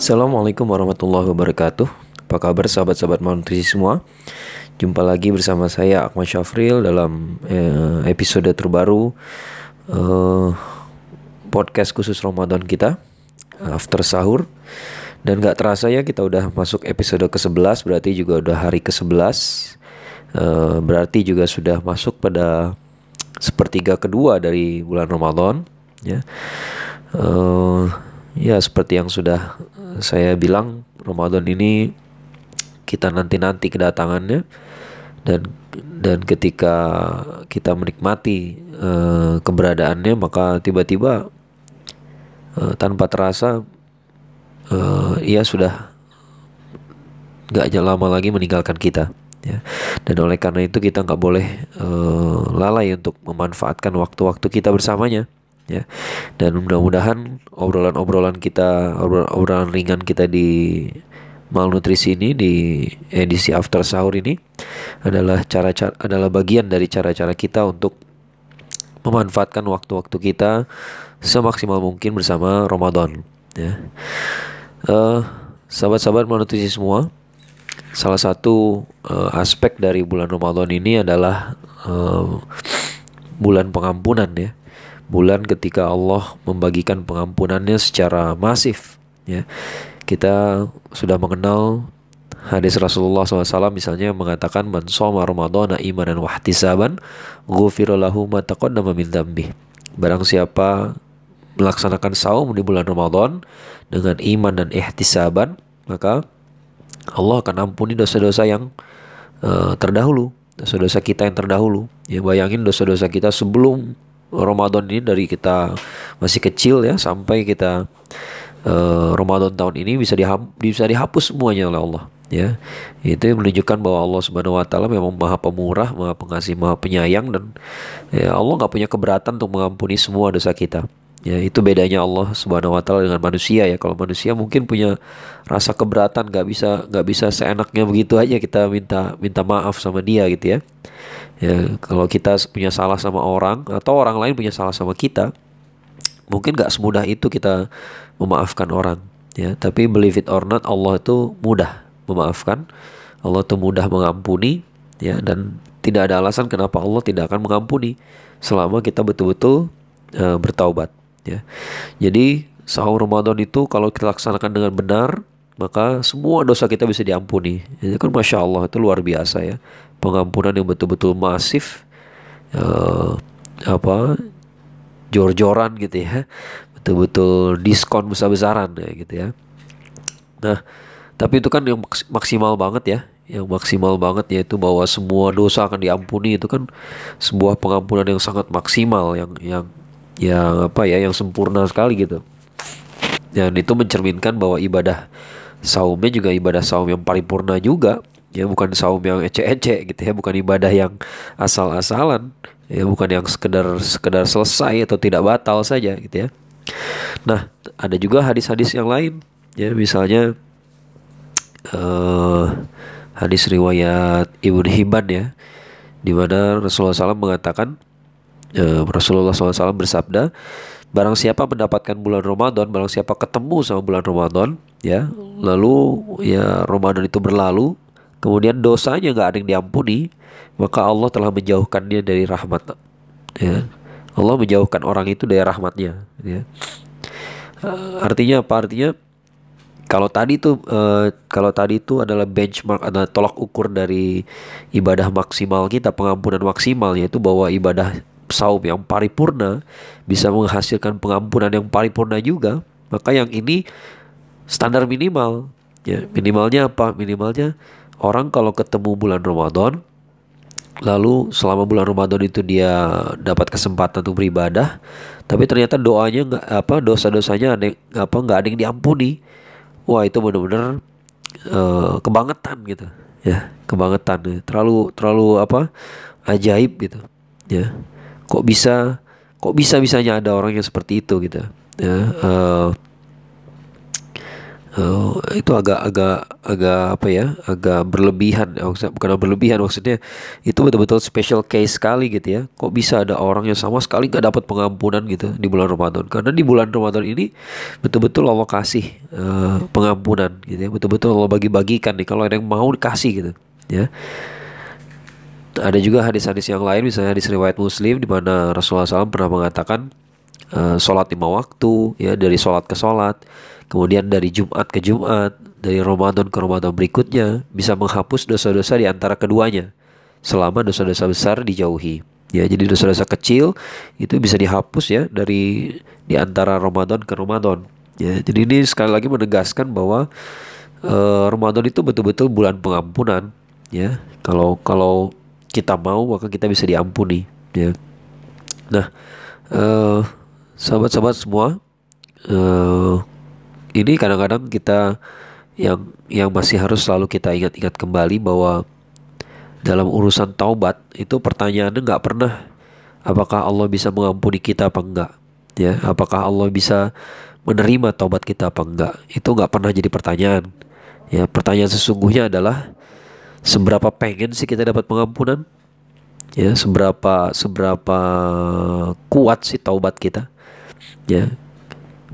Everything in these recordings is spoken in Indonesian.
Assalamualaikum warahmatullahi wabarakatuh. Apa kabar sahabat-sahabat malnutrisi semua? Jumpa lagi bersama saya Akmal Syafril dalam eh, episode terbaru eh, Podcast khusus Ramadan kita After Sahur. Dan gak terasa ya kita udah masuk episode ke-11 Berarti juga udah hari ke-11 eh, Berarti juga sudah masuk pada sepertiga kedua dari bulan Ramadan ya. Uh, ya seperti yang sudah saya bilang Ramadan ini kita nanti-nanti kedatangannya. Dan dan ketika kita menikmati uh, keberadaannya maka tiba-tiba uh, tanpa terasa uh, ia sudah nggak lama lagi meninggalkan kita ya. Dan oleh karena itu kita nggak boleh uh, lalai untuk memanfaatkan waktu-waktu kita bersamanya ya. Dan mudah-mudahan obrolan-obrolan kita obrolan ringan kita di malnutrisi ini di edisi after sahur ini adalah cara-cara adalah bagian dari cara-cara kita untuk memanfaatkan waktu-waktu kita semaksimal mungkin bersama Ramadan ya. Uh, sahabat-sahabat malnutrisi semua salah satu uh, aspek dari bulan Ramadan ini adalah uh, bulan pengampunan ya bulan ketika Allah membagikan pengampunannya secara masif ya. Kita sudah mengenal hadis Rasulullah SAW misalnya mengatakan man soma ramadhana imanan wahtisaban ghufira lahu ma taqaddama min dzambi barang siapa melaksanakan saum di bulan Ramadan dengan iman dan ihtisaban maka Allah akan ampuni dosa-dosa yang uh, terdahulu dosa-dosa kita yang terdahulu. Ya bayangin dosa-dosa kita sebelum Ramadan ini dari kita masih kecil ya sampai kita uh, Ramadan tahun ini bisa dihap bisa dihapus semuanya oleh Allah ya itu menunjukkan bahwa Allah Subhanahu Wa Taala memang maha pemurah maha pengasih maha penyayang dan ya Allah nggak punya keberatan untuk mengampuni semua dosa kita Ya, itu bedanya Allah Subhanahu wa taala dengan manusia ya. Kalau manusia mungkin punya rasa keberatan nggak bisa nggak bisa seenaknya begitu aja kita minta minta maaf sama dia gitu ya. Ya, kalau kita punya salah sama orang atau orang lain punya salah sama kita, mungkin nggak semudah itu kita memaafkan orang ya. Tapi believe it or not Allah itu mudah memaafkan. Allah itu mudah mengampuni ya dan tidak ada alasan kenapa Allah tidak akan mengampuni selama kita betul-betul uh, bertaubat ya. Jadi sahur Ramadan itu kalau kita laksanakan dengan benar maka semua dosa kita bisa diampuni. Itu kan masya Allah itu luar biasa ya pengampunan yang betul-betul masif uh, apa jor-joran gitu ya. Betul-betul diskon besar-besaran ya gitu ya. Nah tapi itu kan yang maksimal banget ya. Yang maksimal banget yaitu bahwa semua dosa akan diampuni itu kan sebuah pengampunan yang sangat maksimal yang yang yang apa ya yang sempurna sekali gitu. Dan itu mencerminkan bahwa ibadah saumnya juga ibadah saum yang paripurna juga ya bukan saum yang ece-ece gitu ya bukan ibadah yang asal-asalan. Ya bukan yang sekedar sekedar selesai atau tidak batal saja gitu ya. Nah ada juga hadis-hadis yang lain. Ya misalnya uh, hadis riwayat Ibnu Hibban ya di mana Rasulullah SAW mengatakan uh, Rasulullah SAW bersabda Barang siapa mendapatkan bulan Ramadan, barang siapa ketemu sama bulan Ramadan, ya, lalu ya Ramadan itu berlalu, kemudian dosanya nggak ada yang diampuni, maka Allah telah menjauhkannya dari rahmat. Ya, Allah menjauhkan orang itu dari rahmatnya. Ya. Uh, artinya apa? Artinya kalau tadi itu uh, kalau tadi itu adalah benchmark adalah tolak ukur dari ibadah maksimal kita pengampunan maksimal yaitu bahwa ibadah saum yang paripurna bisa menghasilkan pengampunan yang paripurna juga maka yang ini standar minimal ya minimalnya apa minimalnya orang kalau ketemu bulan Ramadan lalu selama bulan Ramadan itu dia dapat kesempatan untuk beribadah tapi ternyata doanya nggak apa dosa-dosanya ada apa nggak ada yang diampuni wah itu benar-benar uh, kebangetan gitu ya kebangetan terlalu terlalu apa ajaib gitu ya. Kok bisa kok bisa bisanya ada orang yang seperti itu gitu ya uh, uh, itu agak-agak agak apa ya? Agak berlebihan. Bukan berlebihan maksudnya itu betul-betul special case sekali gitu ya. Kok bisa ada orang yang sama sekali nggak dapat pengampunan gitu di bulan Ramadan? Karena di bulan Ramadan ini betul-betul Allah kasih uh, pengampunan gitu ya. Betul-betul Allah bagi-bagikan nih kalau ada yang mau dikasih gitu ya. Ada juga hadis-hadis yang lain misalnya hadis riwayat Muslim di mana Rasulullah SAW pernah mengatakan uh, sholat lima waktu ya dari sholat ke sholat kemudian dari Jumat ke Jumat, dari Ramadan ke Ramadan berikutnya bisa menghapus dosa-dosa di antara keduanya selama dosa-dosa besar dijauhi. Ya, jadi dosa-dosa kecil itu bisa dihapus ya dari di antara Ramadan ke Ramadan. Ya, jadi ini sekali lagi menegaskan bahwa uh, Ramadan itu betul-betul bulan pengampunan. Ya, kalau kalau kita mau maka kita bisa diampuni. Ya. Nah, uh, sahabat-sahabat semua, uh, ini kadang-kadang kita yang yang masih harus selalu kita ingat-ingat kembali bahwa dalam urusan taubat itu pertanyaannya nggak pernah apakah Allah bisa mengampuni kita apa enggak ya? Apakah Allah bisa menerima taubat kita apa enggak itu nggak pernah jadi pertanyaan ya. Pertanyaan sesungguhnya adalah seberapa pengen sih kita dapat pengampunan? Ya seberapa seberapa kuat sih taubat kita ya.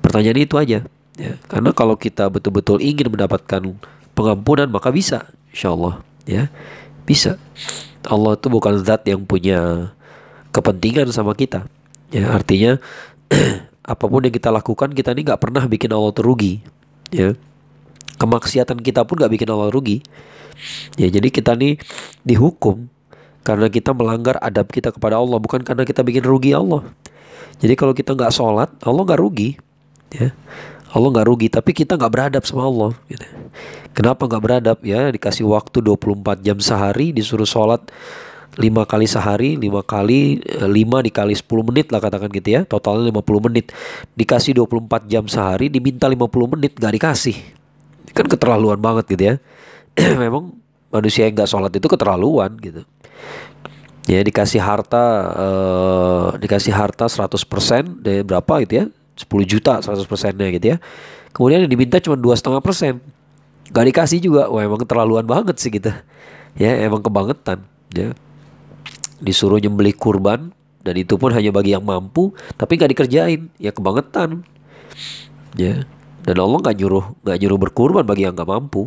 Pertanyaan itu aja. Ya karena kalau kita betul-betul ingin mendapatkan pengampunan maka bisa insya Allah ya bisa. Allah itu bukan zat yang punya kepentingan sama kita. Ya artinya apa pun yang kita lakukan kita ini nggak pernah bikin Allah terugi ya kemaksiatan kita pun nggak bikin Allah rugi. Ya jadi kita nih dihukum karena kita melanggar adab kita kepada Allah bukan karena kita bikin rugi Allah jadi kalau kita nggak sholat Allah nggak rugi ya. Allah nggak rugi tapi kita nggak beradab sama Allah gitu. kenapa nggak beradab? Ya dikasih waktu 24 jam sehari disuruh sholat lima kali sehari lima kali eh, lima dikali 10 menit lah katakan gitu ya. Totalnya 50 menit. Dikasih 24 jam sehari diminta 50 menit nggak dikasih. Kan keterlaluan banget gitu ya. Memang manusia yang nggak sholat itu keterlaluan gitu ya dikasih harta uh, dikasih harta 100% dari berapa gitu ya? 10 juta 100 persennya gitu ya. Kemudian yang diminta cuma dua setengah persen. Gak dikasih juga. Wah emang keterlaluan banget sih gitu. Ya emang kebangetan ya. Disuruh nyembelih kurban dan itu pun hanya bagi yang mampu tapi gak dikerjain. Ya kebangetan. Ya dan Allah nggak nyuruh nggak nyuruh berkurban bagi yang nggak mampu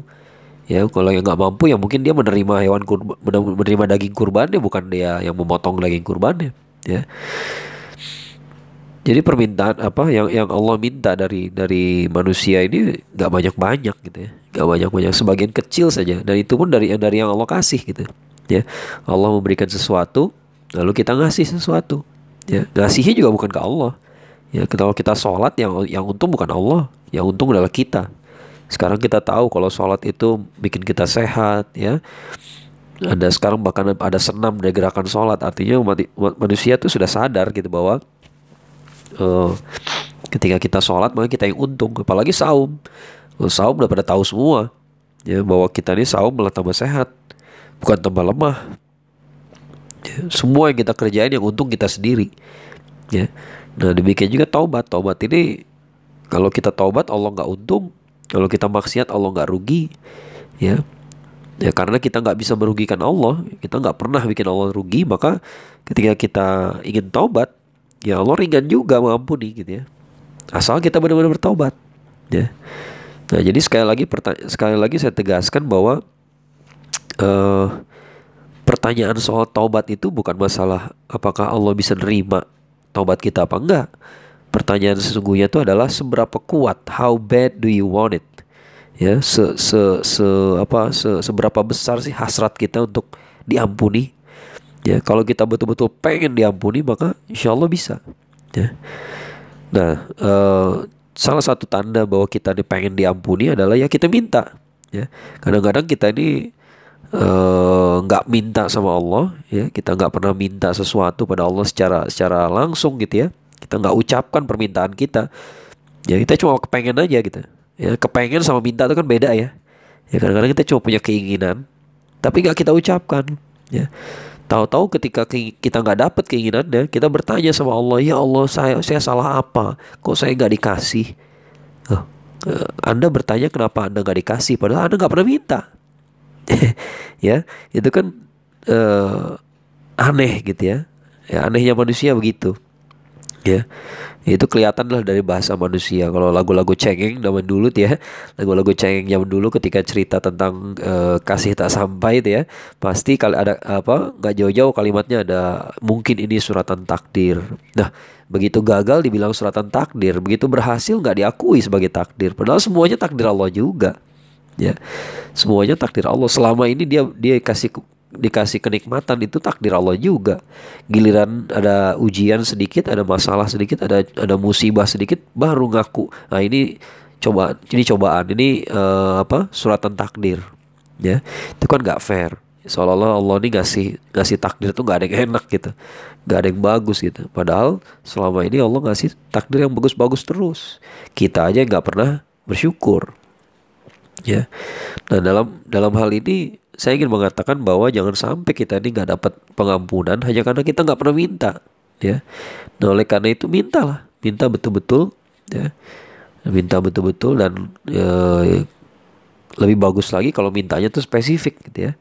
ya kalau yang nggak mampu ya mungkin dia menerima hewan kurban menerima daging kurbannya bukan dia yang memotong daging kurbannya ya. Jadi permintaan apa yang yang Allah minta dari dari manusia ini nggak banyak banyak gitu ya, nggak banyak banyak sebagian kecil saja. Dan itu pun dari dari yang Allah kasih gitu ya. Allah memberikan sesuatu lalu kita ngasih sesuatu ya. Ngasihnya juga bukan ke Allah ya. Kalau kita sholat yang yang untung bukan Allah yang untung adalah kita sekarang kita tahu kalau sholat itu bikin kita sehat ya. Ada sekarang bahkan ada senam dari gerakan sholat. Artinya umat, umat manusia itu sudah sadar gitu bahwa uh, ketika kita sholat maka kita yang untung. Apalagi saum. Saum udah pada tahu semua ya bahwa kita ini saum malah tambah sehat bukan tambah lemah. Ya, semua yang kita kerjain yang untung kita sendiri ya. Nah demikian juga taubat. Taubat ini kalau kita taubat Allah nggak untung kalau kita maksiat Allah nggak rugi ya. Ya karena kita nggak bisa merugikan Allah kita nggak pernah bikin Allah rugi maka ketika kita ingin taubat ya Allah ringan juga mengampuni gitu ya. Asal kita benar-benar bertobat ya. Nah jadi sekali lagi sekali lagi saya tegaskan bahwa uh, pertanyaan soal taubat itu bukan masalah apakah Allah bisa nerima taubat kita apa enggak pertanyaan sesungguhnya itu adalah seberapa kuat how bad do you want it ya se se se apa se seberapa besar sih hasrat kita untuk diampuni Ya, kalau kita betul-betul pengen diampuni maka insya Allah bisa. Ya. Nah, uh, salah satu tanda bahwa kita ini pengen diampuni adalah ya kita minta. Ya, kadang-kadang kita ini eh, nggak uh, minta sama Allah, ya kita nggak pernah minta sesuatu pada Allah secara secara langsung gitu ya. Kita nggak ucapkan permintaan kita. Ya kita cuma kepengen aja gitu. Ya kepengen sama minta itu kan beda ya. Ya kadang-kadang kita cuma punya keinginan, tapi nggak kita ucapkan. Ya Tahu-tahu ketika kita nggak dapat keinginannya, kita bertanya sama Allah, ya Allah saya saya salah apa? Kok saya nggak dikasih? Oh, uh, Anda bertanya kenapa Anda nggak dikasih padahal Anda nggak pernah minta ya itu kan uh, aneh gitu ya ya anehnya manusia begitu ya. Itu kelihatan lah dari bahasa manusia. Kalau lagu-lagu cengeng zaman dulu tuh ya. Lagu-lagu cengeng zaman dulu ketika cerita tentang uh, kasih tak sampai itu ya. Pasti kalau ada apa nggak jauh-jauh kalimatnya ada mungkin ini suratan takdir. Nah begitu gagal dibilang suratan takdir begitu berhasil nggak diakui sebagai takdir. Padahal semuanya takdir Allah juga ya. Semuanya takdir Allah. Selama ini dia dia kasih dikasih kenikmatan itu takdir Allah juga. Giliran ada ujian sedikit, ada masalah sedikit, ada ada musibah sedikit, baru ngaku. Nah ini coba ini cobaan, ini uh, apa suratan takdir, ya itu kan nggak fair. Seolah-olah Allah ini ngasih ngasih takdir itu nggak ada yang enak gitu, nggak ada yang bagus gitu. Padahal selama ini Allah ngasih takdir yang bagus-bagus terus. Kita aja nggak pernah bersyukur, ya. Nah dalam dalam hal ini saya ingin mengatakan bahwa jangan sampai kita ini nggak dapat pengampunan hanya karena kita nggak pernah minta ya. Nah oleh karena itu mintalah. Minta betul-betul ya. Minta betul-betul dan ya, lebih bagus lagi kalau mintanya tuh spesifik gitu ya.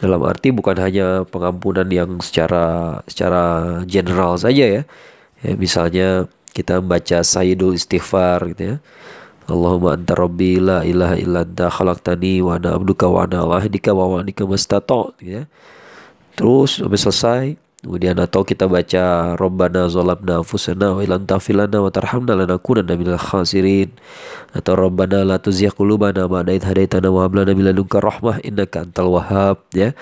Dalam arti bukan hanya pengampunan yang secara secara general saja ya, ya misalnya kita membaca Sayyidul Istighfar gitu ya Allahumma anta rabbi la ilaha illa anta khalaqtani wa ana abduka wa ana alahdika wa wa'adika mastata ya. Terus sampai selesai Kemudian atau kita baca Rabbana zalamna anfusana wa ilam tafilana wa tarhamna lanakunanna minal khasirin atau Rabbana la tuzigh qulubana ba'da idh hadaitana wa hab lana min ladunka rahmah innaka antal wahhab ya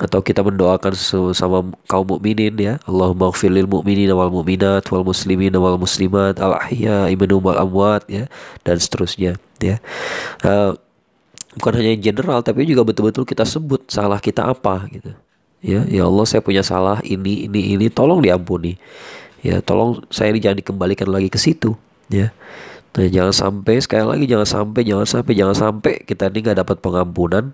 atau kita mendoakan sama kaum mukminin ya. Allahumma ighfir lil mu'minina wal mu'minat wal muslimina wal muslimat al ahya minhum wal amwat ya dan seterusnya ya. Uh, bukan hanya general tapi juga betul-betul kita sebut salah kita apa gitu. Ya ya Allah saya punya salah ini ini ini tolong diampuni. Ya tolong saya jangan dikembalikan lagi ke situ ya. Nah, jangan sampai sekali lagi jangan sampai jangan sampai jangan sampai kita ini nggak dapat pengampunan.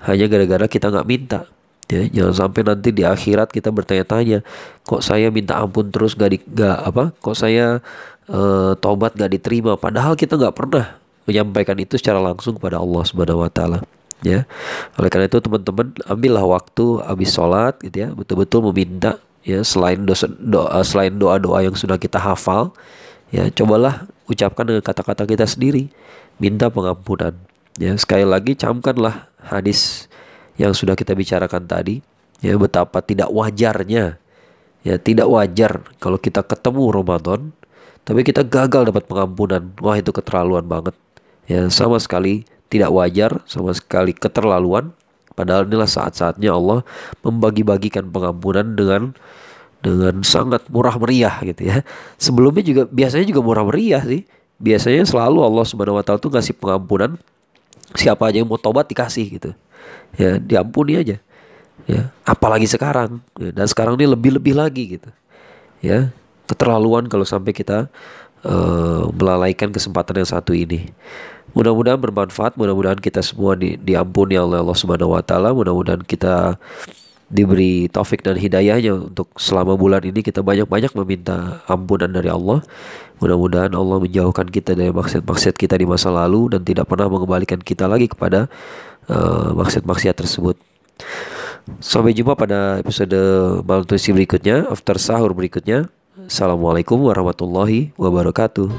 Hanya gara-gara kita nggak minta Ya, jangan sampai nanti di akhirat kita bertanya-tanya, kok saya minta ampun terus gak di gak apa? Kok saya uh, tobat gak diterima? Padahal kita nggak pernah menyampaikan itu secara langsung kepada Allah Subhanahu Wa Taala. Ya, oleh karena itu teman-teman ambillah waktu habis sholat gitu ya, betul-betul meminta ya selain doa, doa selain doa-doa yang sudah kita hafal, ya cobalah ucapkan dengan kata-kata kita sendiri, minta pengampunan. Ya sekali lagi camkanlah hadis yang sudah kita bicarakan tadi ya betapa tidak wajarnya ya tidak wajar kalau kita ketemu Ramadan tapi kita gagal dapat pengampunan. Wah itu keterlaluan banget. Ya sama sekali tidak wajar sama sekali keterlaluan. Padahal inilah saat-saatnya Allah membagi-bagikan pengampunan dengan dengan sangat murah meriah gitu ya. Sebelumnya juga biasanya juga murah meriah sih. Biasanya selalu Allah Subhanahu Wa Taala tuh ngasih pengampunan siapa aja yang mau tobat dikasih gitu ya diampuni aja. Ya apalagi sekarang. Ya, dan sekarang ini lebih-lebih lagi gitu. Ya keterlaluan kalau sampai kita uh, melalaikan kesempatan yang satu ini. Mudah-mudahan bermanfaat mudah-mudahan kita semua di, diampuni oleh Allah Subhanahu Wa Taala. Mudah-mudahan kita diberi taufik dan hidayahnya untuk selama bulan ini kita banyak-banyak meminta ampunan dari Allah. Mudah-mudahan Allah menjauhkan kita dari maksiat-maksiat kita di masa lalu dan tidak pernah mengembalikan kita lagi kepada uh, maksiat-maksiat tersebut. Sampai jumpa pada episode malnutrisi berikutnya, after sahur berikutnya. Assalamualaikum warahmatullahi wabarakatuh.